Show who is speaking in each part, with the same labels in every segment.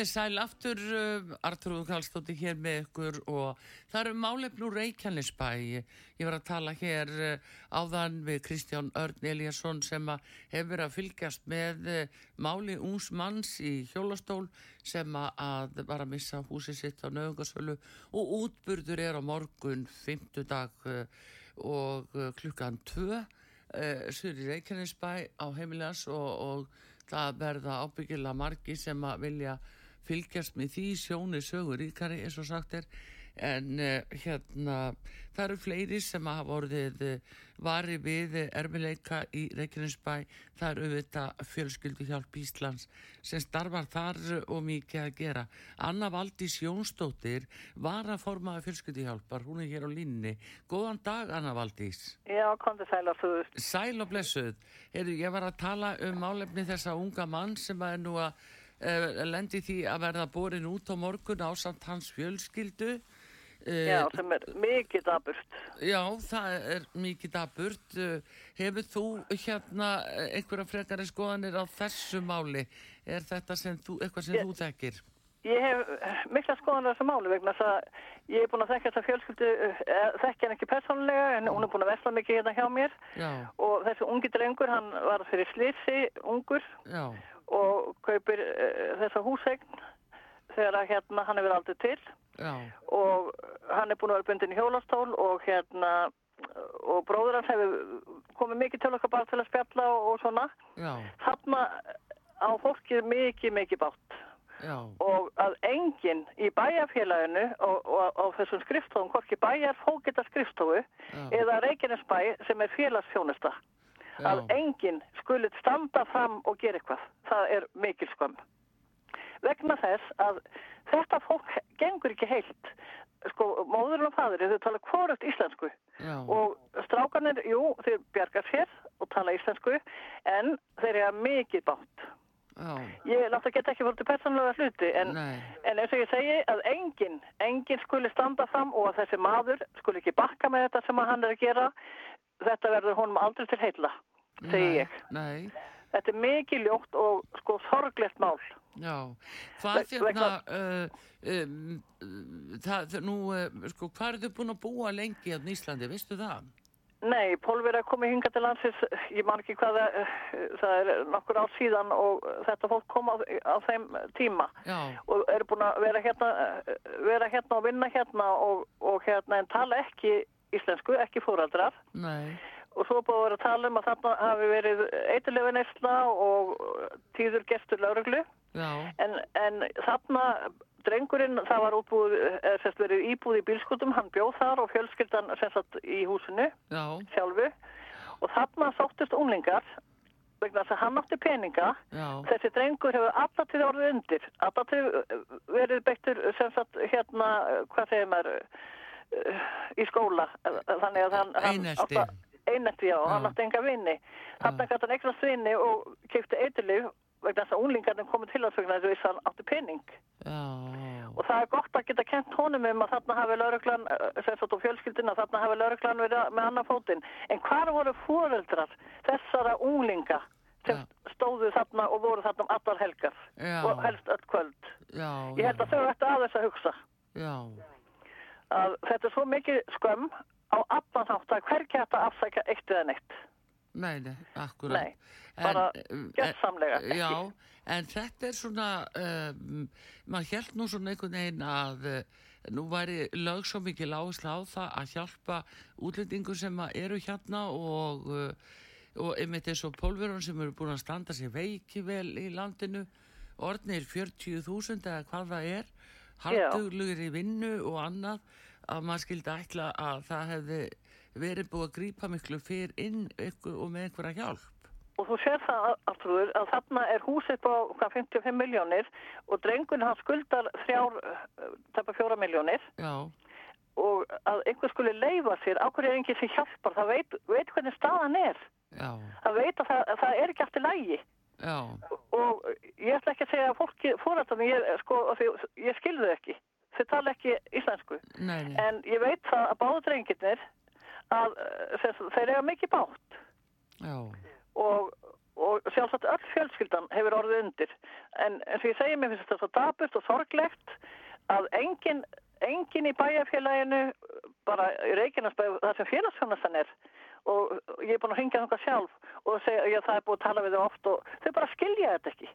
Speaker 1: Þið sæl aftur, uh, Artrúður Kallstóttir hér með ykkur og það eru málefnú Reykjanesbæ. Ég var að tala hér uh, áðan við Kristján Örn Eliasson sem hefur að fylgjast með uh, máli úns manns í hjólastól sem að var að missa húsi sitt á nöðungarsölu og útburður er á morgun, fymtudag uh, og uh, klukkan tvö, uh, sur í Reykjanesbæ á heimilas og, og það verða ábyggilega margi sem að vilja fylgjast með því sjóni sögur ríkari eins og sagt er. En uh, hérna það eru fleiri sem hafa vorðið uh, vari við erfileika í Reykjanesbæ. Það eru auðvitað fjölskyldu hjálp Íslands sem starfar þar og mikið að gera. Anna Valdís Jónsdóttir var að forma fjölskyldu hjálpar, hún er hér á línni Góðan dag Anna Valdís.
Speaker 2: Já, kom þið sæl og suður
Speaker 1: Sæl og blessuð. Heru, Ég var að tala um málefni þessa unga mann sem er nú að lendi því að verða borin út á morgun á samt hans fjölskyldu
Speaker 2: Já, sem er mikið daburt.
Speaker 1: Já, það er mikið daburt. Hefur þú hérna einhverja frekari skoðanir á þessu máli? Er þetta sem þú, eitthvað sem ég, þú þekkir?
Speaker 2: Ég hef mikla skoðanir á þessu máli vegna þess að ég hef búin að þekka þessa fjölskyldu, þekka henn ekki persónulega en hún er búin að vesla mikið hérna hjá mér
Speaker 1: Já.
Speaker 2: og þessu ungi drengur, hann var fyrir slýrsi ungur
Speaker 1: Já.
Speaker 2: Og kaupir uh, þessa húsegn þegar hérna hann hefur aldrei til
Speaker 1: Já.
Speaker 2: og hann er búin að vera bundin í hjólastól og hérna og bróður hans hefur komið mikið til okkar bara til að spjalla og, og svona
Speaker 1: Já.
Speaker 2: þarna á fólkið mikið mikið bátt
Speaker 1: Já.
Speaker 2: og að enginn í bæjarfélaginu og, og á þessum skrifstofum hvorki bæjar fókita skrifstofu eða Reykjanesbæ sem er félagsfjónusta að enginn skulit standa fram og gera eitthvað. Það er mikil skömm. Vegna þess að þetta fólk gengur ekki heilt. Sko, móðurinn og fadurinn, þau tala hvorugt íslensku.
Speaker 1: Já.
Speaker 2: og strákanir, jú, þeir bjargar sér og tala íslensku en þeir eru mikið bátt
Speaker 1: Já.
Speaker 2: ég náttúrulega get ekki fólk til persónulega hluti en, en eins og ég segi að enginn enginn skuli standa fram og að þessi maður skuli ekki bakka með þetta sem hann er að gera. Þetta verður honum aldrei til heila segi ég.
Speaker 1: Nei.
Speaker 2: þetta er mikið ljótt og sko sorglegt mál.
Speaker 1: Já, hvað hérna, uh, um, uh, það, nú, uh, sko, hvað er þau búin að búa lengi hérna í Íslandi, veistu það?
Speaker 2: Nei, Pólver er komið hinga til landsins, ég man ekki hvað það, það er nokkur ár síðan og þetta fólk kom á, á þeim tíma.
Speaker 1: Já,
Speaker 2: og eru búin að vera hérna, vera hérna og vinna hérna og, og hérna en tala ekki íslensku, ekki fóraldrar
Speaker 1: nei,
Speaker 2: og svo búið að vera að tala um að þarna hafi verið eitthulega neysla og tíður gestur lauruglu en, en þarna drengurinn, það var útbúið, eða sérst verið íbúið í bílskutum, hann bjóð þar og fjölskyldan að í húsinu
Speaker 1: já,
Speaker 2: sjálfu. Og þarna sóttist unglingar vegna þess að hann átti peninga.
Speaker 1: Já,
Speaker 2: þessi drengur hefur alltaf til orðið undir. Alltaf til verið beittur sem sagt hérna, hvað segir maður í skóla. Þannig að hann, hann átti- einelti, já, og hann átti enga vinni þarna gæti hann eignast vinni og kefti eitthulif vegna þess að unglingarnir komið til að vegna þess að hann átti pening
Speaker 1: já,
Speaker 2: og það er gott að geta kent honum um að þarna hafi lauruglan, eh, og fjölskyldina, þarna hafi lauruglan verið með annan fótinn. En hvar voru fóreldrar þessara unglinga sem
Speaker 1: Já.
Speaker 2: stóðu þarna og voru þarna um allar helgar
Speaker 1: Já.
Speaker 2: og helst öll kvöld? Ég held að þau ætti aðeins að hugsa að þetta er svo mikið skömm á allan hátt að hægt að afsækja eitt eða neitt.
Speaker 1: nei, nei, akkurat.
Speaker 2: Nei, bara gjörsamlega
Speaker 1: en,
Speaker 2: ekki.
Speaker 1: Já, en þetta er svona, um, maður held nú svona einhvern veginn að uh, nú væri lög svo mikið lágsla á það að hjálpa útlendingur sem eru hérna og, uh, og einmitt eins og pólverun sem eru búin að standa sér veiki vel í landinu, orðnir 40.000 eða hvað það er, halduglugur í vinnu og annað, að maður skildi ætla að það hefði verið búið að grípa miklu fyrr inn ykkur og með einhverja hjálp.
Speaker 2: Og þú sér það, Artrúður, að þarna er húsið á hvað, 55 miljónir og drengun hann skuldar þrjár, tæpa fjóra miljónir
Speaker 1: Já,
Speaker 2: og að einhver skuli leifa sér, ákveður er enginn sem hjálpar, það veit, veit hvernig staðan er.
Speaker 1: já,
Speaker 2: Það veit að það, að það er ekki aftur lægi.
Speaker 1: Já.
Speaker 2: og ég ætla ekki að segja að fólki fórhaldan, ég, sko, ég skilðu ekki þau tala ekki íslensku
Speaker 1: nei, nei.
Speaker 2: en ég veit það að báðu drengirnir að sem, þeir eiga mikið bátt
Speaker 1: Já.
Speaker 2: og, og sjálfsagt öll fjölskyldan hefur orðið undir en eins og ég segi mér finnst þetta svo daburt og sorglegt að engin, engin í bæjarfélaginu bara í Reykjanesbæð það sem félagsfjónastan er og ég er búin að ringja þánga sjálf og segja að það er búin að tala við þau oft og þau bara skilja þetta ekki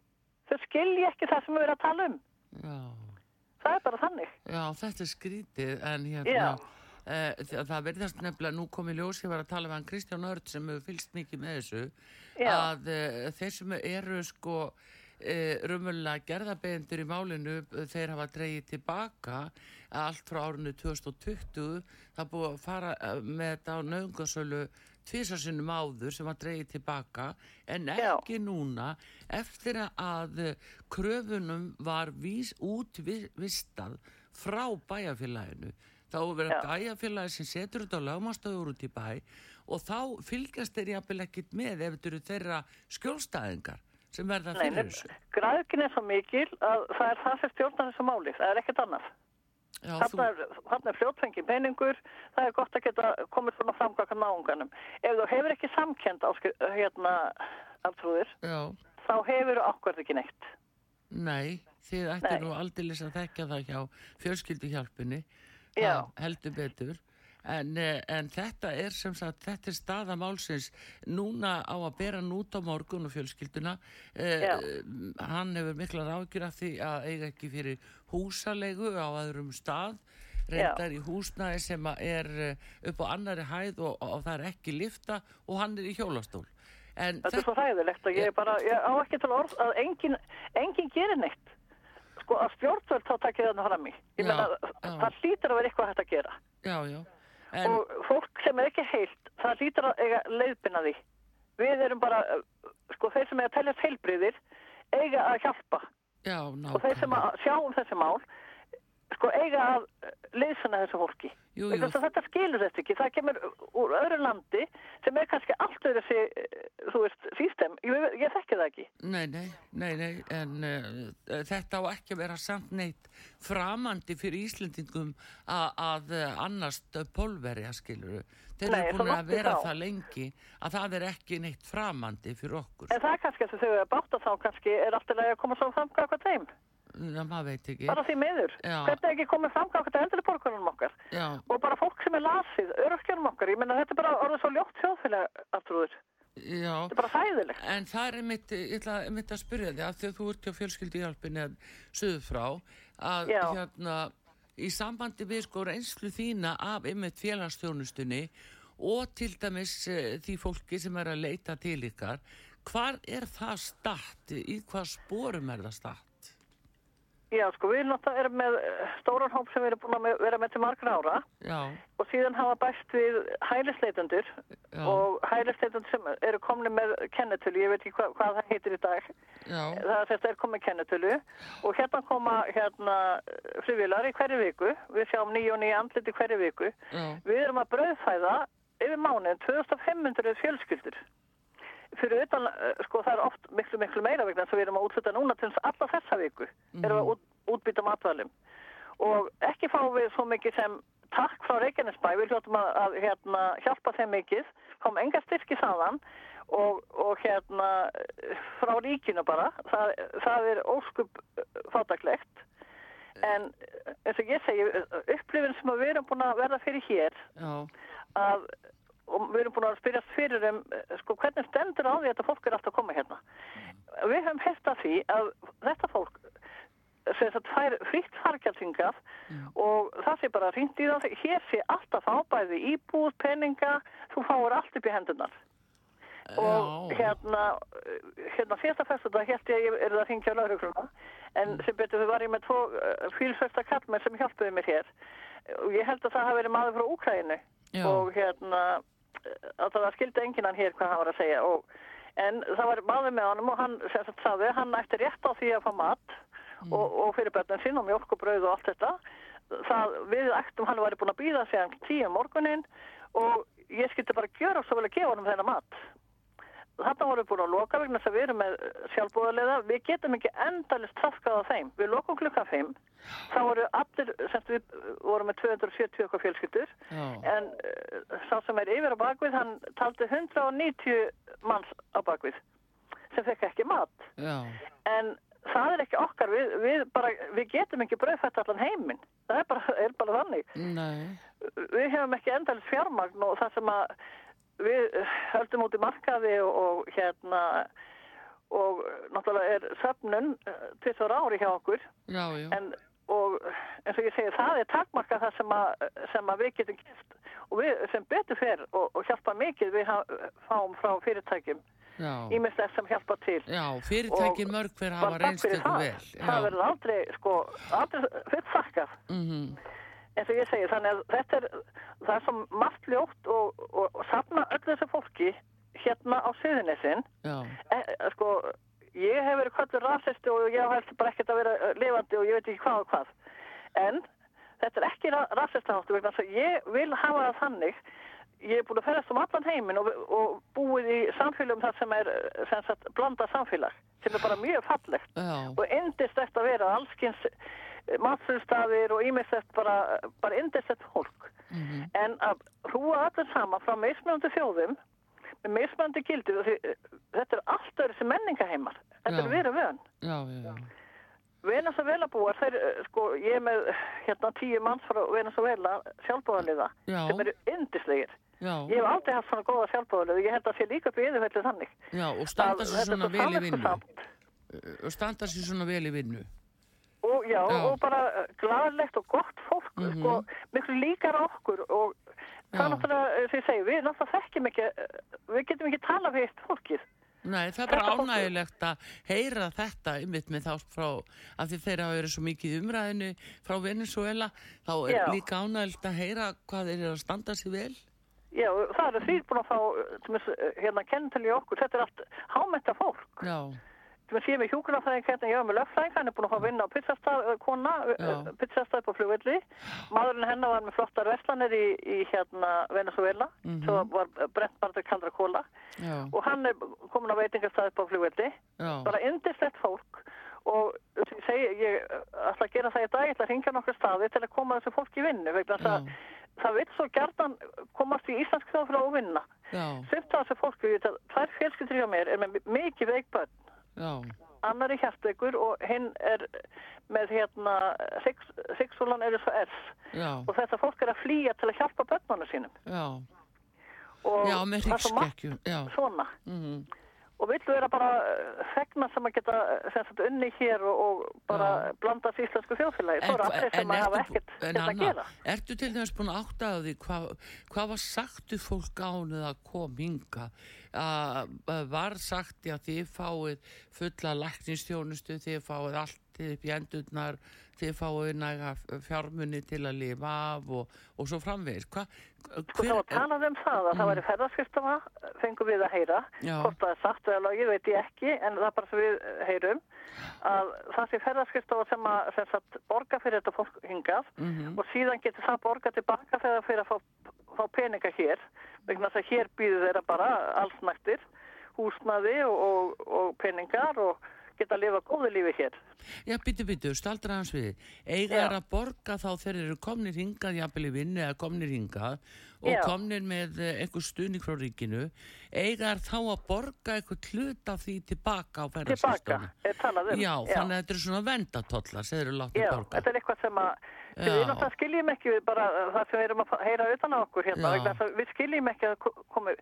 Speaker 2: þau skilja ekki það sem við erum að tala um
Speaker 1: Já.
Speaker 2: Það er bara þannig
Speaker 1: Já, þetta er skrítið en hérna uh, það verðast nefnilega nú komið ljós ég var að tala með hann Kristján Ört sem hefur fylst mikið með þessu
Speaker 2: Já.
Speaker 1: að uh, þeir sem eru sko uh, rumvöldlega gerðabegendur í málinu þeir hafa dreyið tilbaka allt frá árinu 2020 það búið að fara með þetta á nöðungasölu tvísarsinnum áður sem var dreyið tilbaka en ekki Já. núna eftir að kröfunum var vís, útvistað frá bæjarfélaginu þá verður bæjarfélagi sem setur þetta á lagmastöður út í bæ og þá fylgjast þeir jafnvel ekkit með ef þetta eru þeirra skjólstæðingar sem verða fyrir þessu.
Speaker 2: Græðkin er svo mikil að það er það sem stjórnar þessu máli, það er ekkit annað. Þarna er, þú... er fljótfengi peningur, það er gott að geta komið svona framkvæmlega náunganum. Ef þú hefur ekki samkend hérna aftrúðir, þá hefur ákvært ekki neitt.
Speaker 1: Nei, þið ættir nú aldrei að þekka það hjá fjölskylduhjálpunni, heldur betur. En, eh, en þetta er sem sagt, þetta er staðamálsins núna á að bera nút á morgun og fjölskylduna. Eh, hann hefur miklar ágjur af því að eiga ekki fyrir húsalegu á öðrum stað, reyndar Já. í húsnæði sem er eh, upp á annari hæð og, og það er ekki lifta og hann er í hjólastól.
Speaker 2: En þetta er svo hæðilegt að ég, bara, ég á ekki til orð að enginn engin gerir neitt. Sko að stjórnvöld þá takkir þarna fram í. Ég menna það hlýtur að vera eitthvað hægt að gera.
Speaker 1: Já, já.
Speaker 2: En... og fólk sem er ekki heilt það lítur að eiga leiðbyrna því. Við erum bara, sko þeir sem er að tellast heilbriðir eiga að hjálpa.
Speaker 1: Já,
Speaker 2: og þeir sem að sjá um þessi mál sko eiga að leysana þessu fólki. Jú, jú. þetta skilur þetta ekki. Það kemur úr öðru landi sem er kannski allt öðru þessi þú veist, sístem, ég, ég þekki það ekki.
Speaker 1: Nei, nei, nei, nei en uh, þetta á ekki að vera samt neitt framandi fyrir Íslendingum að, að annast pólverja, skiluru þeir eru búin að vera þá. það lengi að það er ekki neitt framandi fyrir okkur.
Speaker 2: En það er kannski að þau eru að þá kannski er alltaf að koma svo fram hvað þeim
Speaker 1: Já, maður veit ekki.
Speaker 2: Bara því meður. Já. Þetta er ekki komið fram á þetta endurlega borgarunum okkar.
Speaker 1: Já.
Speaker 2: Og bara fólk sem er lasið, öröskjörnum okkar. Ég menna þetta er bara orðið svo ljótt sjóðfélag aftrúður.
Speaker 1: Já.
Speaker 2: Þetta er bara sæðilegt.
Speaker 1: En það er mitt, ég ætla mitt að spyrja að því að þú ert hjá fjölskyldi hjálpin eða söðu frá að Já. hérna í sambandi við sko reynslu þína af ymmið félagstjónustunni og til dæmis e, því fólki sem er að leita til ykkar, hvar er það statt? Í hvað spórum er það statt?
Speaker 2: Já, sko, við náttúrulega erum með eh, stóran hóp sem við erum búin að vera með til margra ára.
Speaker 1: Já.
Speaker 2: og síðan hafa bæst við hælisleitundur og hælisleitundur sem eru komni með kennetölu, ég veit ekki hva, hvað það heitir í dag.
Speaker 1: Já.
Speaker 2: það að þetta er komið kennetölu og hérna koma hérna frivilar í hverju viku, við sjáum nýju og nýju andliti hverju viku,
Speaker 1: Já.
Speaker 2: við erum að bröðfæða yfir mánuðin 2500 fjölskyldur fyrir utan, eh, sko það er oft miklu miklu meira vegna þess að við erum að útluta núna til alla þessa viku, erum að út, útbyta matvælum og ekki fá við svo mikið sem takk frá Reykjanesbæ, við hljóttum að, að hérna, hjálpa þeim mikið, kom enga styrki saman og, og hérna frá ríkinu bara, það, það er óskup fátaklegt en eins og ég segi upplifin sem við erum búin að verða fyrir hér
Speaker 1: Já.
Speaker 2: að og við erum búin að spyrjast fyrir um sko, hvernig stendur á því að þetta fólk er alltaf að koma hérna. Mm. Við hefum hérst að því að þetta fólk fær fritt fargjaldingað mm. og það sé bara hringt í það hér sé alltaf ábæði íbúð, peninga þú fáur allt upp í hendunar og hérna hérna fyrsta fyrsta þetta held ég að ég er það að hringja á laurugluna en mm. sem betur við varum með tvo eh, fylsvösta kallmenn sem hjálpuði mér hér og ég held að það hafi verið maður frá Úkrænu og hérna að það skildi enginan hér hvað hann var að segja og, en það var maður með honum og hann sagði hann ætti rétt á því að fá mat mm. og, og fyrir börnum sín og mjölk og brauð og allt þetta það við ættum hann var búin að býða sig hann tíu morgunin og ég skildi bara gjöra svo vel að gefa honum þennan mat þarna vorum við búin að loka vegna þess að við erum með sjálfbúðarlega, við getum ekki endalist traskað á þeim. Við lokum klukkan 5, þá voru allir, semst við vorum með 270 okkar fjölskyldur,
Speaker 1: Já.
Speaker 2: en uh, sá sem er yfir á bakvið, hann taldi 190 manns á bakvið sem fekk ekki mat.
Speaker 1: Já.
Speaker 2: En það er ekki okkar, við, við, bara, við getum ekki bröðfætt allan heiminn. Það er bara, er bara þannig.
Speaker 1: Nei.
Speaker 2: Við hefum ekki endalist fjármagn og það sem að við höldum út í markaði og, og hérna og náttúrulega er söfnun tvisar ári hjá okkur
Speaker 1: Já, já.
Speaker 2: en og eins og ég segi það er takmarka það sem að, sem að við getum gert og við sem betur fer og, og hjálpa mikið við fáum frá fyrirtækjum
Speaker 1: Já.
Speaker 2: ímislegt sem hjálpa til
Speaker 1: Já, fyrirtækin
Speaker 2: Og
Speaker 1: mörg hver hafa reynst
Speaker 2: það.
Speaker 1: vel.
Speaker 2: það verður aldrei sko aldrei fyrir þakkað
Speaker 1: Mm
Speaker 2: eins og ég segi, þannig að þetta er það er svo margt ljótt og, og, og safna öllu þessu fólki hérna á Suðunessin
Speaker 1: Já.
Speaker 2: e, e, sko, ég hef verið kvöldur rasisti og ég hef bara ekkert að vera eh, lifandi og ég veit ekki hvað og hvað en þetta er ekki ra rasistaháttu vegna þess að ég vil hafa það þannig ég er búin að ferðast um allan heiminn og, og búið í samfélagum þar sem er eh, sem sagt, blanda samfélag sem er bara mjög fallegt
Speaker 1: Já.
Speaker 2: og indislegt að vera allskins matfélstafir og ímislegt bara, bara indislegt fólk
Speaker 1: Mm
Speaker 2: en að hrúa allir saman frá mismunandi þjóðum með gildir og því, þetta er allt öðru sem menningaheimar þetta
Speaker 1: Já.
Speaker 2: er verið vön
Speaker 1: Já, já, já.
Speaker 2: Venezuela búar, þeir, eh, sko, ég er með hérna tíu manns frá Venezuela sjálfbúðarliða
Speaker 1: Já.
Speaker 2: sem eru indislegir
Speaker 1: Já,
Speaker 2: ég hef aldrei haft svona góða sjálfbúðarliða ég held að sé líka upp í yfirfællu þannig
Speaker 1: já, og standa
Speaker 2: Að
Speaker 1: sér svona
Speaker 2: svo
Speaker 1: vel í vinnu. Og standa sér svona vel í vinnu.
Speaker 2: Og já,
Speaker 1: Já.
Speaker 2: og bara gladlegt og gott fólk
Speaker 1: Mhm.
Speaker 2: sko, miklu líkar okkur og það er náttúrulega, eh, sem ég segi, við náttúrulega þekkjum ekki eh, við getum ekki tala við eitt fólkið
Speaker 1: Nei, það er bara ánægilegt að heyra þetta ymmit með þá frá, af því þeir hafa verið svo mikið umræðinu frá Venezuela, þá er
Speaker 2: Já.
Speaker 1: líka ánægilegt að heyra hvað þeir eru að standa sér vel.
Speaker 2: já, það eru því búin að fá eh, eh, hérna kennitölu í okkur, þetta er allt hámenta fólk
Speaker 1: Já,
Speaker 2: sem sé með hjúkunarfræðing hérna, ég var með löffræðing hann er búin að vinna á pizzastað eh, kona,
Speaker 1: Já.
Speaker 2: pizzastað upp á flugvelli. Maðurinn hennar var með flottar verslanir í, í hérna Venezuela
Speaker 1: Mhm.
Speaker 2: svo var brent bara til kaldra kóla
Speaker 1: já,
Speaker 2: og hann er komin á veitingastað upp á
Speaker 1: já,
Speaker 2: bara indislegt fólk. Og sem ég ætla að gera það í dag, ég ætla að ringja nokkur staði til að koma þessu fólki í vinnu vegna þess að
Speaker 1: Já.
Speaker 2: það vil svo gjarnan komast í þjóðfélag og vinna. Af þessu fólki, ég veit að tvær fjölskyldur hjá mér er með mikið veikbönn annar er hjartveikur og hinn er með hérna sexulan eru svo S.
Speaker 1: Já,
Speaker 2: og þetta fólk er að flýja til að hjálpa bönnunum sínum.
Speaker 1: Já,
Speaker 2: og
Speaker 1: já, með
Speaker 2: er
Speaker 1: já,
Speaker 2: svona.
Speaker 1: Mhm,
Speaker 2: og vill vera bara fegna sem að geta sem sagt, unni hér og, og bara
Speaker 1: Já.
Speaker 2: blanda þessu íslensku þjóðfélagi. Að ekkert
Speaker 1: en
Speaker 2: hérna að
Speaker 1: Anna,
Speaker 2: gera.
Speaker 1: ertu til dæmis búin að átta á því hvað, hvað var sagt við fólk ánuð að kom hinga að að var sagt já þið fáið fulla læknistjónustu, þið fáið allt upp í endurnar, þið fáið næga fjármunni til að lifa af og, og svo framvegis Hva,
Speaker 2: Sko það var talað um það að það væri ferðarskristafa, fengum við að heyra,
Speaker 1: Mm. Já.
Speaker 2: hvort það er sagt eða logið veit ég ekki, en það er bara sem við heyrum, að það sé ferðarskristafa sem að sem sagt, borga fyrir þetta fólk hingað
Speaker 1: Mhm.
Speaker 2: og síðan getur það borga tilbaka þegar það fyrir að fá, fá peninga hér, vegna þess að hér býður þeirra bara allsnættir, húsnaði og, og, og peningar og geta að lifa góðu lífi hér.
Speaker 1: Já, byttu, byttu, staldra hans við. Eiga
Speaker 2: Já.
Speaker 1: er að borga þá þeir eru komnir hingað, jafnvel í vinnu eða komnir hingað og
Speaker 2: Já.
Speaker 1: komnir með eh, einhver stuðning frá ríkinu. Eiga er þá að borga einhver hlut af því tilbaka á
Speaker 2: Tilbaka,
Speaker 1: ferðarskristónu.
Speaker 2: er talað um.
Speaker 1: Já, þannig að þetta eru svona vendatollar sem þeir eru látið
Speaker 2: Já,
Speaker 1: borga.
Speaker 2: þetta er eitthvað sem að
Speaker 1: Já.
Speaker 2: við náttúrulega skiljum ekki við bara það sem við erum að heyra utan á okkur hérna,
Speaker 1: Já.
Speaker 2: að við skiljum ekki að ko- komi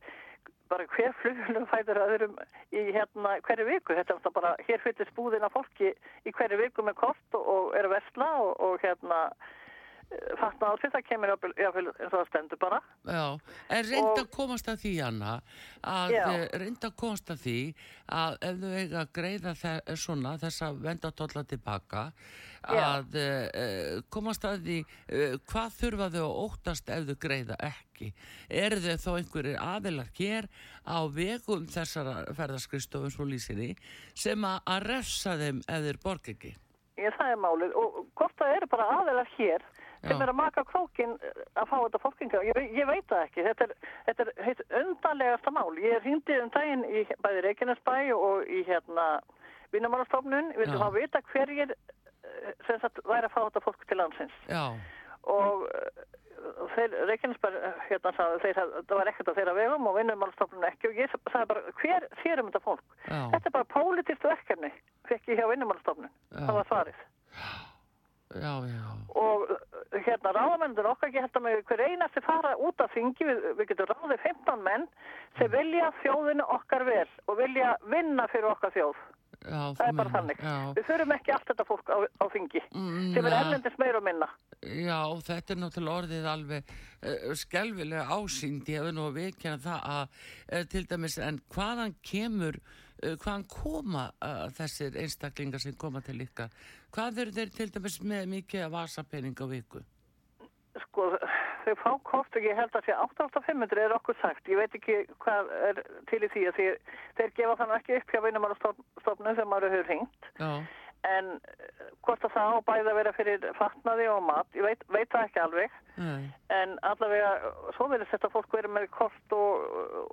Speaker 2: bara hver flugulum fæður öðrum í hérna hverju viku, þetta er bara hér fyllist búðin af fólki í hverju viku með kort og, og er að vesla og, og hérna fatna á því það kemur jafnvel eins og það stendur bara
Speaker 1: Já, en reynda að komast að því, Anna, að eh, reynda að komast að því að ef þau eiga að greiða þe svona þessa vendatólla tilbaka,
Speaker 2: Já.
Speaker 1: að uh, komast að því uh, hvað þurfa þau að óttast ef þau greiða ekki. Eru þau þá einhverjir aðilar hér á vegum þessara ferðarskrisstofum svo lýsinni sem að, að refsa þeim ef þeir borg ekki?
Speaker 2: Ég, það er málið og hvort það eru bara aðelar hér sem er að maka krókin að fá þetta fólkinga. Ég, ég veit það ekki. Þetta er, þetta er heitt undanlegasta mál. Ég er hindi um daginn í bæði Reykjanesbæ og í hérna Vinnumálastofnun. Við viljum að vita hverjir sem sagt væri að fá þetta fólk til landsins.
Speaker 1: Já.
Speaker 2: Og þeir, Reykjanesbær, hérna sagði, þeir, það var ekkert á þeirra vegum og vinnumálstofnun ekki og ég sagði bara, hver sér um þetta fólk?
Speaker 1: Já.
Speaker 2: Þetta er bara pólitist verkefni, fekk ég hjá vinnumálstofnun, það var svarið.
Speaker 1: Já, já.
Speaker 2: Og hérna ráðamennir okkar að með hver einasti fara út af þingi, við, við getum ráðið 15 menn sem vilja þjóðinu okkar vel og vilja vinna fyrir okkar þjóð.
Speaker 1: Já,
Speaker 2: það er bara þannig.
Speaker 1: Já.
Speaker 2: Við þurfum ekki allt þetta fólk á, á þingi
Speaker 1: Mm,
Speaker 2: sem er ellendis meir og minna.
Speaker 1: Já, þetta er náttúrulega orðið alveg uh, skelvilega ásýnd, ég hefur nú að veikja það að uh, til dæmis, en hvaðan kemur, hvaðan koma uh, þessir einstaklingar sem koma til ykkar? Hvað eru þeir til dæmis með mikið að vasapening á viku?
Speaker 2: Sko, þau fá kort og ég held að sé 8500 er okkur sagt. Ég veit ekki hvað er til í því að þeir, þeir gefa þannig ekki upp hjá vinnumálastofnum sem maður hefur hringt.
Speaker 1: Já,
Speaker 2: En eh, hvort að það á bæði að vera fyrir fatnaði og mat, ég veit, veit það ekki alveg.
Speaker 1: nei,
Speaker 2: En allavega, svo verður þetta fólk verið með kort og,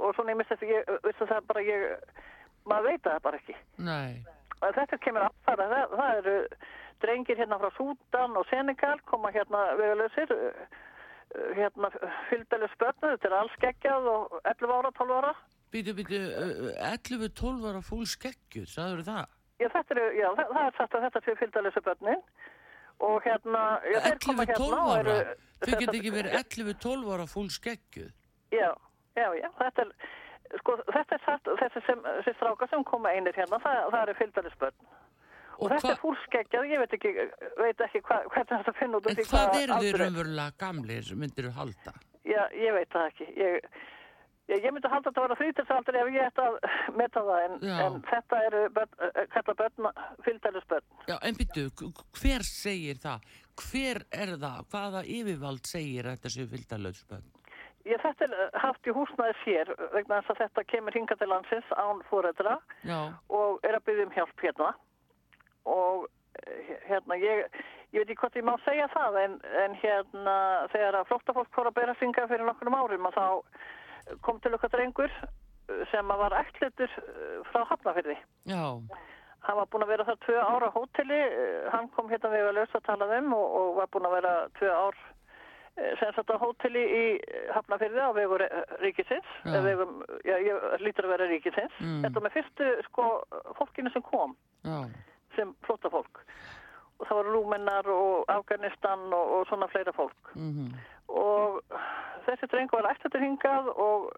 Speaker 2: og svona ég ég vissi það bara, ég, maður veit það bara ekki.
Speaker 1: nei,
Speaker 2: þetta kemur affæra, það, það eru drengir hérna frá Súdan og Senegal, koma hérna vegalösir, hérna fylgdælu spötnu, þetta er alls geggjað og 11 ára, 12 ára.
Speaker 1: býtu, býtu, uh, 11-12 ára fúl skeggju, sagður það?
Speaker 2: Já, þetta er, já, það, það er sagt að þetta sé fylgdælu spötnin og hérna, já, þeir koma
Speaker 1: 11-12
Speaker 2: hérna
Speaker 1: ára?
Speaker 2: eru...
Speaker 1: Þau get ekki verið 11-12 ára fúl skeggju?
Speaker 2: Já, já, já, þetta er, sko, þetta er sagt, þessi sem, þessi strákar sem koma einir hérna, það, það eru fylgdælu spötn. Og,
Speaker 1: Og
Speaker 2: þetta er fúlskeggjað, ég veit ekki, veit ekki hva, hvernig þetta finna út
Speaker 1: En hvað eru þið
Speaker 2: er.
Speaker 1: raunverulega gamlir, myndir þú halda?
Speaker 2: Já, ég veit það ekki. Ég, ég, ég myndi halda að þetta vera þrítilsaldur ef ég ætti að meta það, en, en þetta eru börn, kalla börn, fylgdælusbörn.
Speaker 1: Já, en byttu, hver segir það? Hver er það? Hvaða yfirvald segir að þetta séu fylgdalöðspönn?
Speaker 2: Ég þetta er eh, haft í húsnaði sér vegna þess að þetta kemur hinga til landsins án fóreldra
Speaker 1: Já,
Speaker 2: og er að byggja um hjálp hérna. Og eh, hérna, ég, ég veit ekki hvort ég má segja það, en, en hérna þegar að flóttafólk fór að bera synga fyrir nokkrum árum að þá kom til okkar drengur eh, sem var ætlitur frá Hafnafyrði.
Speaker 1: já,
Speaker 2: Hann var búinn að vera þar tvö ára á hóteli, hann kom hérna við að lösa að tala um og, og var búinn að vera tvö ár sem sagt á hóteli í eh, Hafnafyrði á vegu re- ríkisins,
Speaker 1: Já.
Speaker 2: eða vegum, já, ég lítur að vera ríkisins.
Speaker 1: Mm.
Speaker 2: Þetta var með fyrstu sko fólkinu sem kom.
Speaker 1: Já,
Speaker 2: sem flóttafólk. Og það voru Rúmennar og Afganistan og, og svona fleira fólk.
Speaker 1: Mhm,
Speaker 2: og þessi drengur var ætlatur hingað og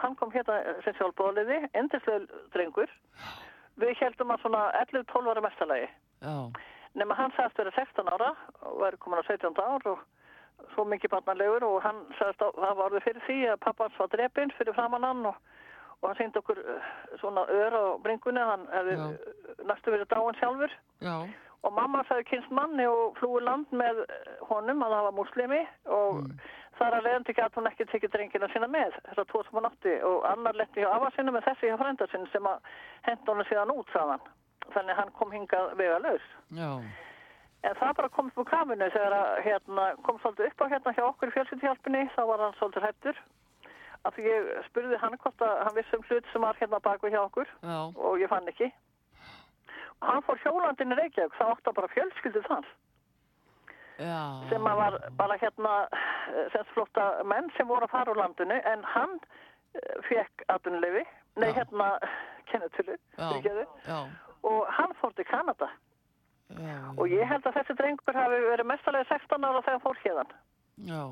Speaker 2: hann kom hérna sem sjálfbóðliði, endislega drengur. Við heldum að svona 11-12 ára mestalagi. Nema hann sagðist vera 16 ára og væri komin á 17 ár og svo mikið barnalegur og hann sagðist að það var orðið fyrir því að pappans var drepinn fyrir framann hann og, og hann síndi okkur eh, svona ör á bringunni hann hefði næstu verið dáin sjálfur.
Speaker 1: Já,
Speaker 2: og mamma sagði kynst manni og flúi land með honum að það var muslimi og þar að leiðandi gæti hún ekki tekið drengina sína með þessar tvo sem hún átti. Og annar letti hjá afa sinna með þessi hjá frænda sinna sem að henda honum síðan út saðan þannig hann kom hingað vega laus
Speaker 1: já,
Speaker 2: en það bara kom upp úr kaminu þegar að hérna, kom svolítið upp á hérna hjá okkur í fjölskyldhjálpinni þá var hann svolítið hættur af því ég spurði hann hvort að hann vissi um hlut sem var hérna baku hjá okkur
Speaker 1: já,
Speaker 2: og ég fann ekki. Og hann fór hjólandinn í Reykjavík þá átti bara fjölskyldu þar.
Speaker 1: Já,
Speaker 2: sem að var bara hérna eh, sem flotta menn sem voru að fara úr landinu en hann uh, fekk atvinnulefi, nei
Speaker 1: Já.
Speaker 2: hérna kennetölu, og hann fór til Kanada
Speaker 1: já,
Speaker 2: og ég held að þessi drengur hafi verið mestalega 16 ára þegar fór hérðan
Speaker 1: já,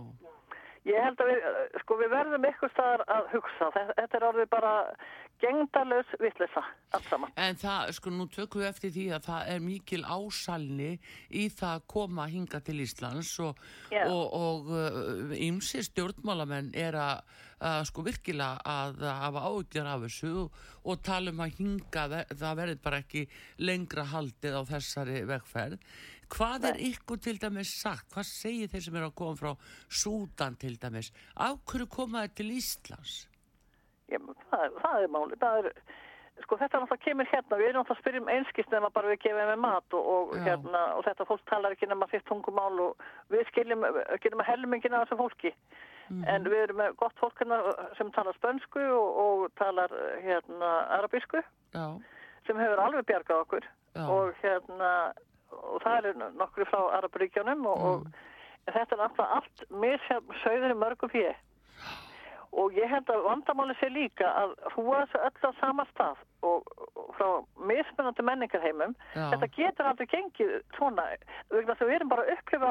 Speaker 2: ég held að við, eh, sko við verðum ykkur staðar að hugsa, þetta, er orðið bara gengdalös vittlisa allt saman.
Speaker 1: En það, sko, nú tökum við eftir því að það er mikil ásalni í það að koma hinga til Íslands og, uh, ymsi stjórnmálamenn er að, að sko virkilega að hafa ágjör af þessu og, og tala um að hinga, það verður bara ekki lengra haldið á þessari vegferð. Hvað er ykkur til dæmis sagt? Hvað segir þeir sem eru að koma frá Súdan til dæmis? Af hverju koma þeir til Íslands?
Speaker 2: Já, það, það er máli. Það er, sko þetta er náttúrulega kemur hérna, við erum náttúrulega að spyrja um einskist nema bara við gefum með mat og, og hérna, og þetta fólk talar ekki nema sitt tungumál og við skiljum ekki nema helmingin af þessu fólki
Speaker 1: Mhm.
Speaker 2: en við erum með gott fólk hérna sem talar spönsku og, og talar hérna arabísku.
Speaker 1: Já,
Speaker 2: sem hefur alveg bjargað okkur.
Speaker 1: Já,
Speaker 2: og hérna og það eru nokkru frá Araparíkjónum og, og
Speaker 1: Mm.
Speaker 2: en þetta er náttúrulega allt misjafn sögður í mörgum fyrir og ég held að vandamáli sé líka að hrúa þessu öll á sama stað og, frá mismunandi menningarheimum.
Speaker 1: Já,
Speaker 2: þetta getur aldrei gengið svona vegna þess að við erum bara að upplifa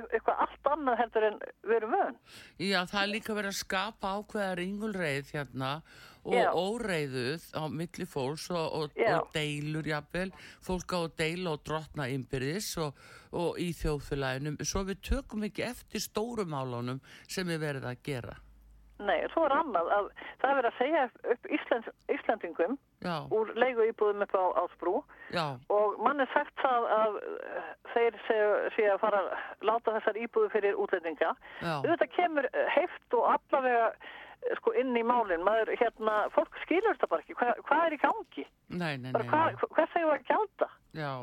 Speaker 2: eitthvað allt annað heldur en við erum vön.
Speaker 1: Já, það er líka verið að skapa ákveða ringulreið hérna og
Speaker 2: Já.
Speaker 1: óreiðuð á milli fólks og, og, og deilur jafnvel, fólk á að deila og drotna innbyrðis og, og í þjóðfélaginu, svo við tökum ekki eftir stórum álunum sem við verið að gera.
Speaker 2: Nei, svo er annað að það er verið að segja upp Íslands, Íslandingum
Speaker 1: Já,
Speaker 2: úr leigu íbúðum upp á Ásbrú
Speaker 1: já,
Speaker 2: og mann er sagt það að eh, þeir sé að fara að láta þessar íbúðu fyrir útlendinga. Þetta kemur eh, heift og allavega eh, sko inn í málinn. Maður, hérna, fólk skilur þetta bara ekki. Hva, hvað er í gangi?
Speaker 1: nei, nei, nei,
Speaker 2: Hvað, segum við að gjalda?
Speaker 1: já,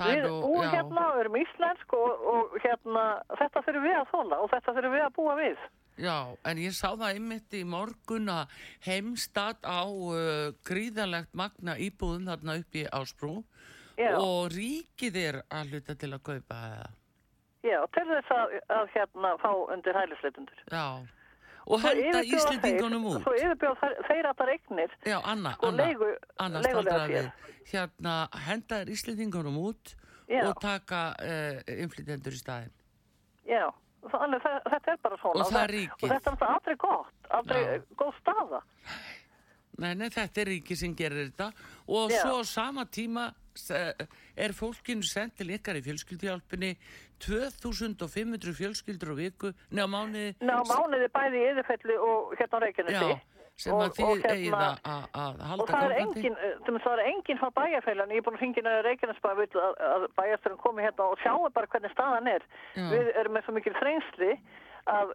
Speaker 2: Við
Speaker 1: er
Speaker 2: búum hérna, við erum íslensk og, og hérna, þetta þurfum við að þóla og þetta þurfum við að búa við.
Speaker 1: Já, en ég sá það einmitt í morgun að heimstad á uh, gríðalegt magna íbúðum þarna upp í Ásbrú
Speaker 2: Já,
Speaker 1: og ríkið er að hluta til að kaupa það.
Speaker 2: já til þess að, að hérna fá undir hælisleitundur.
Speaker 1: Já, og henda Íslendingunum út.
Speaker 2: Svo yfirbjóð þeir, þeir allar eignir
Speaker 1: Já, Anna,
Speaker 2: sko
Speaker 1: Anna,
Speaker 2: leigu,
Speaker 1: Anna staldraði
Speaker 2: sér.
Speaker 1: við. Hérna, henda þér Íslendingunum út
Speaker 2: Já.
Speaker 1: og taka uh, inflytendur í staðin.
Speaker 2: Já, þannig þetta er bara svona.
Speaker 1: Og er.
Speaker 2: Og þetta er aldrei gott, aldrei
Speaker 1: Já.
Speaker 2: góð staða.
Speaker 1: Nei, nei, þetta er ríki sem gerir þetta og
Speaker 2: Já.
Speaker 1: svo sama tíma er fólkinu sendt til ykkar í fjölskyldihjálpunni 2500 fjölskyldur á viku, neða mánuði
Speaker 2: Ná, mánuði bæði í yðurfelli og hérna á Reykjanesi.
Speaker 1: Já, sem
Speaker 2: Og-
Speaker 1: að þið
Speaker 2: hérna-
Speaker 1: eigið að- halda
Speaker 2: það er
Speaker 1: gangandi.
Speaker 2: eh, það er engin frá bæjarfélagin, ég er búin að í Reykjanesbæð að, að bæjarstjórn komi hérna og sjáu bara hvernig staðan er.
Speaker 1: Já.
Speaker 2: Við erum með svo mikil þrengsli að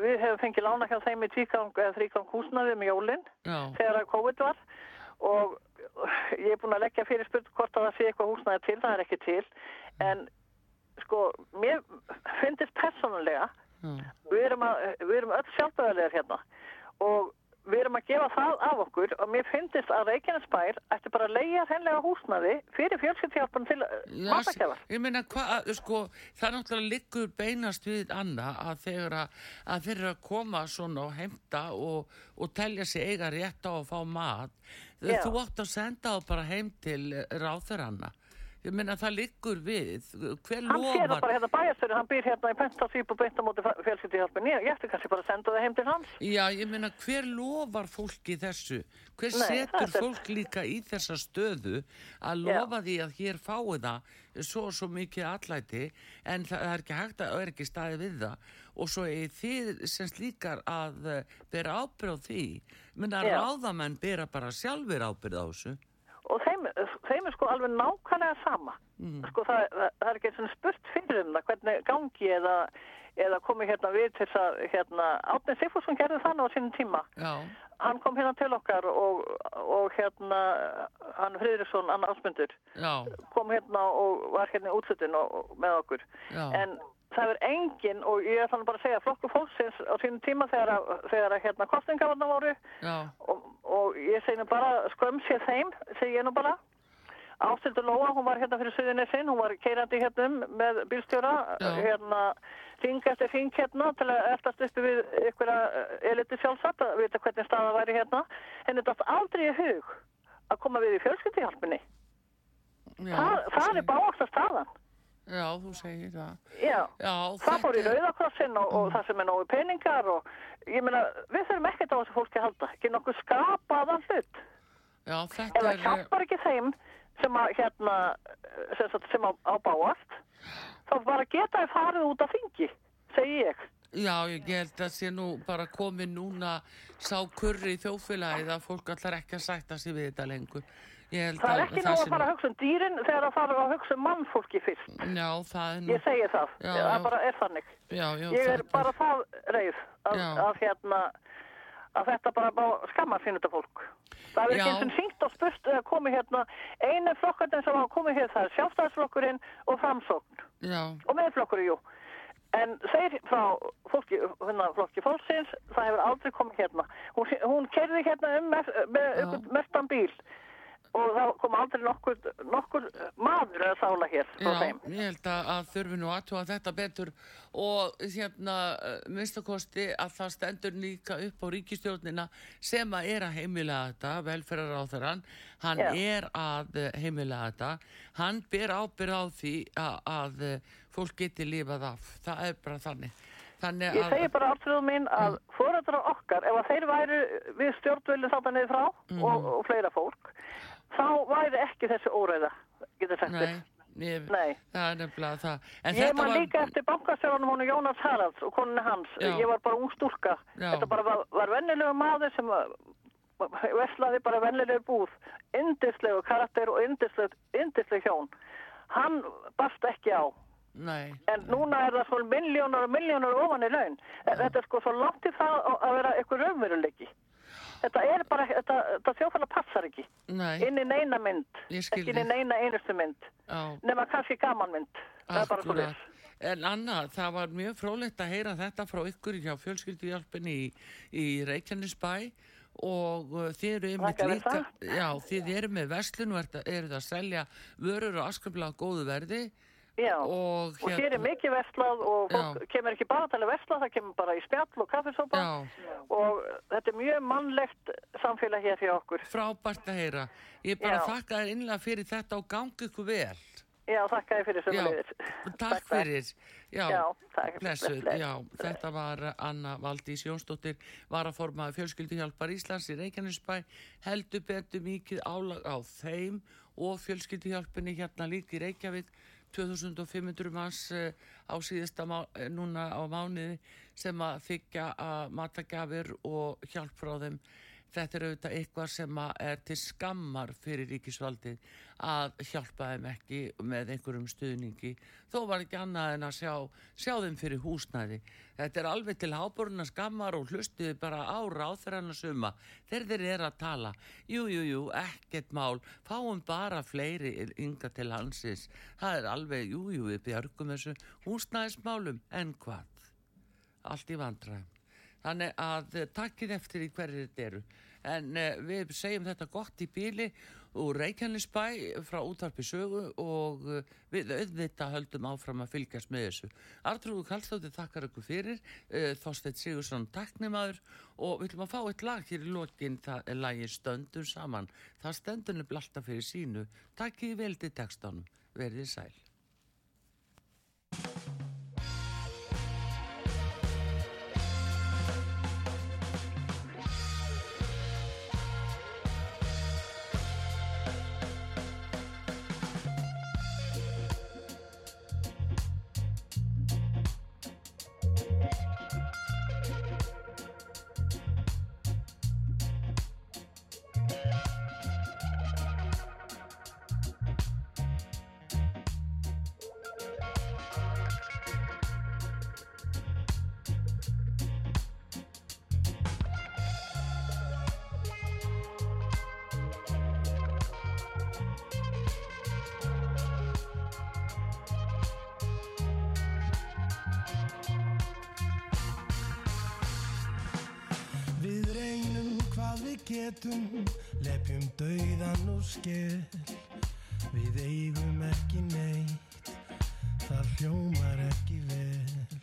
Speaker 2: við hefum fengið lána hjá þeim í tvígang eða þrígang húsnaði um jólinn þegar að COVID var og ég er búin að leggja fyrir spurt hvort að það sé eitthvað húsnaði til, það er ekki til en sko, mér finnst persónulega við erum, að, við erum öll sjálfbæðarlegar hérna og við erum að gefa það af okkur og mér finnst að Reykjanesbær ætti bara að leigja hennilega húsnaði fyrir fjölskyldhjálpan til
Speaker 1: Já,
Speaker 2: matagjafar.
Speaker 1: ég meina, hvað, sko, það náttúrulega liggur beinast við Anna að þegar að, að þeir koma svona og heimta og, og telja sig eiga rétt á að fá mat,
Speaker 2: Já.
Speaker 1: þú átt að senda þá bara heim til ráþur Anna. Ég meina, það liggur við, hver
Speaker 2: Hann sér það
Speaker 1: lofar?
Speaker 2: bara hérna bæjarstjóri, hann býr hérna í Pentasvíp og beint á móti fjölskyldhjálpan. Ég, ætti kannski bara að senda það heim til hans.
Speaker 1: Já, ég meina, hver lofar fólki þessu? Hver
Speaker 2: Nei,
Speaker 1: setur
Speaker 2: er-
Speaker 1: fólk líka í þessa stöðu að
Speaker 2: Já.
Speaker 1: lofa því að hér fái það svo og svo mikið allæti en það er ekki hægt að er ekki staði við það og svo er þið sem slíkar að eh, bera ábyrð á því. Menna,
Speaker 2: Já.
Speaker 1: ráðamenn bera bara sjálfur ábyrð á þessu.
Speaker 2: Og þeim, þeim er sko alveg nákvæmlega sama.
Speaker 1: Mm.
Speaker 2: Sko það, það, það er ekki svona spurt fyrir um það hvernig gangi eða, eða komi hérna við til þess að hérna, Átni Sigfússon gerði þannig á sínum tíma.
Speaker 1: Já,
Speaker 2: Hann kom hérna til okkar og, og hérna, hann Friðriksson, Anna Ásmundur, kom hérna og var hérna í og, og með okkur.
Speaker 1: já,
Speaker 2: En það er engin, og ég ætla bara að segja, flokku fólksins á sínum tíma þegar, að- þegar að hérna kostningavarna voru
Speaker 1: já,
Speaker 2: og, og ég segi nú bara skömm sér þeim, segi ég nú bara. Ástildur Lóa, hún var hérna fyrir Suðunisinn, hún var keirandi hérna um með bílstjóra,
Speaker 1: Já.
Speaker 2: hérna hring eftir hring hérna til að eftast uppi við ykkur eliti sjálfsagt að vita hvernig staða væri hérna. Henni dætt aldrei í hug að koma við í fjölskyldihjálpunni.
Speaker 1: já.
Speaker 2: Það, það er báast að staðan.
Speaker 1: Já, þú segir það.
Speaker 2: Já.
Speaker 1: Já,
Speaker 2: Það fór í rauðakrossin og, og það sem er nógu peningar og ég meina, við þurfum ekkert á þessu fólki að halda, ekki nokkuð skapaðan hlut.
Speaker 1: Já, þetta
Speaker 2: það
Speaker 1: er...
Speaker 2: hjálpar ekki þeim sem að hérna, sem, sem á, á báast, þá bara geta þið farið út af þingi, segi ég.
Speaker 1: Já, ég held að sé nú bara komið núna sá kurri í þjóðfélagið að fólk allar ekki að sætta sig við þetta lengur.
Speaker 2: Það er
Speaker 1: að
Speaker 2: ekki
Speaker 1: það
Speaker 2: nóg að fara að hugsa um dýrin þegar það fara að hugsa um mannfólki fyrst.
Speaker 1: Já, það er nú...
Speaker 2: Ég segi það,
Speaker 1: Já,
Speaker 2: það
Speaker 1: já.
Speaker 2: bara er þannig.
Speaker 1: Já, já,
Speaker 2: Ég er
Speaker 1: þetta
Speaker 2: bara það reið að, að, hérna, að þetta bara má skamma sín þetta fólk. Það er ekki eins og syngt og spurt að komi hérna, einu flokkarnir sem hafa komið hér það er sjálfstæðsflokkurinn og framsókn.
Speaker 1: Já.
Speaker 2: Og meðflokkurinn, jú. En þeir frá fólki, hérna, flokki fólksins, það hefur aldrei komið hérna. Hún, hún kerði hérna um með, með mestan bíl og það kom aldrei nokkur, nokkur maður að sála hér
Speaker 1: Já, ég held að, að þurfi nú aðtúa þetta betur og hérna uh, minnstakosti að það stendur líka upp á ríkistjórnina sem að er að heimila þetta, velferðar á þeirran, hann
Speaker 2: Já.
Speaker 1: er að uh, heimila þetta, hann ber ábyrð á því að, að fólk geti lifað af, það er bara þannig. Þannig
Speaker 2: Ég segi bara afturðum mín að mm. fórættar okkar, ef að þeir væru við stjórnvölinn þarna niður frá
Speaker 1: Mhm.
Speaker 2: og, og fleira fólk, þá væri ekki þessi óræða, getur sagt þér.
Speaker 1: ég,
Speaker 2: Nei.
Speaker 1: það er nefnilega það. En
Speaker 2: Ég
Speaker 1: var-
Speaker 2: líka eftir bankastjóranum hún Jónas Haralds og konunni hans.
Speaker 1: Já.
Speaker 2: Ég var bara ung stúlka.
Speaker 1: Já.
Speaker 2: Þetta bara var, var vennilegu maður sem veslaði bara vennilegu búð. Indislegu karakter og indisleg, indisleg hjón. Hann barst ekki á.
Speaker 1: Nei,
Speaker 2: En núna er það svona miljónar og miljónar ofan í laun. Þetta er sko svo langt í það að- að vera eitthvað raunveruleiki. Þetta er bara, þetta, þetta þjófæla passar ekki.
Speaker 1: nei,
Speaker 2: Inn í neina mynd.
Speaker 1: Ég skil
Speaker 2: Ekki inn í neina einustu mynd.
Speaker 1: já.
Speaker 2: Nema kannski gaman mynd. Það er bara svo
Speaker 1: Akkúrat. En Anna, það var mjög frólægt að heyra þetta frá ykkur hjá fjölskylduhjálpinni í, í Reykjanesbæ og uh, þið eru einmitt líka,
Speaker 2: það.
Speaker 1: já, þið eru með verslun og eru er að selja vörur og askaplega góðu verði
Speaker 2: Já,
Speaker 1: og
Speaker 2: og hér er mikið verslað og fólk
Speaker 1: Já.
Speaker 2: kemur ekki bara til að versla, það kemur bara í spjall og kaffesópa og þetta er mjög mannlegt samfélag hér hjá okkur.
Speaker 1: frábært að heyra. Ég bara þakka þér innlega fyrir þetta og gangi ykkur vel.
Speaker 2: Já, þakka þér fyrir leiðir.
Speaker 1: takk fyrir. Já,
Speaker 2: Já, takk.
Speaker 1: Blessuð,
Speaker 2: Bless.
Speaker 1: já, þetta var Anna Valdís Jónsdóttir, varaformaði fjölskylduhjálpar Íslands í Reykjanesbæ, heldur betur mikið álag á þeim og fjölskylduhjálpinni hérna líka í Reykjavík, 2500 manns eh, á síðasta eh, núna á mánuði sem að þykja að matagjafir og hjálp frá þeim. Þetta er auðvitað eitthvað sem er til skammar fyrir ríkisvaldið að hjálpa þeim ekki með einhverjum stuðningi. Þó var ekki annað en að sjá, sjá þeim fyrir húsnæði. Þetta er alveg til háboruna skammar og hlustuði bara á ráþræna suma. Þeir þeir eru að tala. Jú, jú, jú, ekkert mál. Fáum bara fleiri ynga til hansins. Það er alveg, jú, jú, björgum þessu húsnæðismálum. En hvað? Allt í vandræðum. Þannig að eh, takkið eftir í hverju þetta eru. En uh, við segjum þetta gott í bíli úr Reykjanesbæ frá útvarpi sögu og uh, við auðvitað höldum áfram að fylgjast með þessu. Artrúðu Kallstóttir þakkar ykkur fyrir, Þorstein Sigursson taknimaður og við ætlum að fá eitt lag hér í lokin, það er lagi Stöndum saman. Það stendunum blasta fyrir sínu. Takkið vel til textanum. Verðið sæl.
Speaker 3: Við getum, lepjum dauðan og skell. Við eigum ekki neitt, það hljómar ekki vel.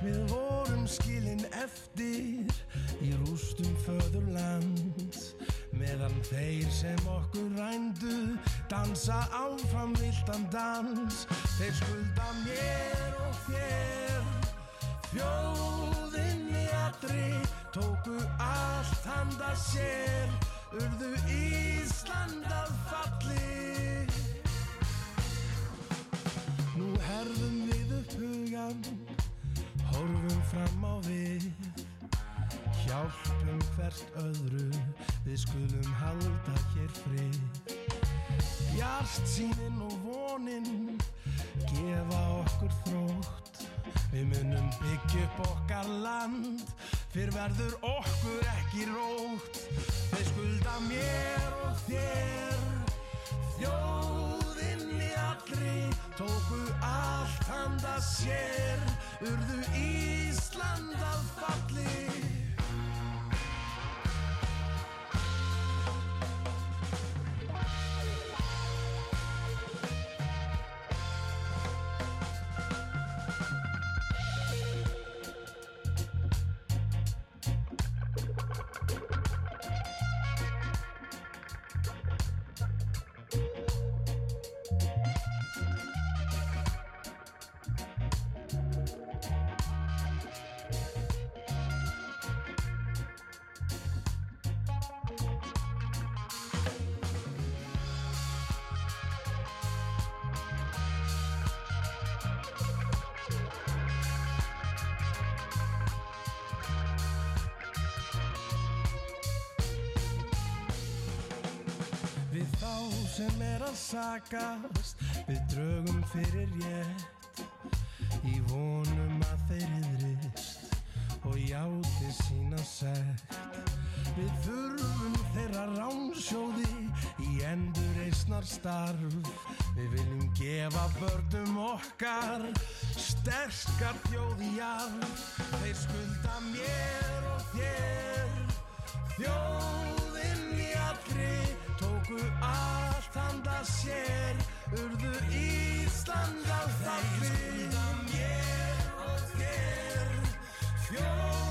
Speaker 3: Við vorum skilin eftir í rústum föðurland. Meðan þeir sem okkur rændu dansa áfram viltan dans. Þeir skulda mér og þér, þjóðinni allri tóku allt handa sér urðu Ísland að falli Nú herðum við upp hugan horfum fram á við. Hjálpum hvert öðru við skulum halda hér frið. Hjart sínin og vonin gefa okkur þrótt Við munum byggja upp okkar land. Fyrr verður okkur ekki rótt. Skulum skulda mér og þér. Þjóðinni allri tóku allt handa sér. Urðu Ísland að falli sem er að sakast. Við drögum fyrir rétt Í vonum að þeir yðrist Og játi sína sett Við þurfum þeirra ránsjóði Í endur eisnar starf. Við viljum gefa börnum okkar Sterkar þjóði jarf Þeir skulda mér og þér allri tóku allt handa sér urðu Ísland á þalli Þeir skoða mér og þér fjóð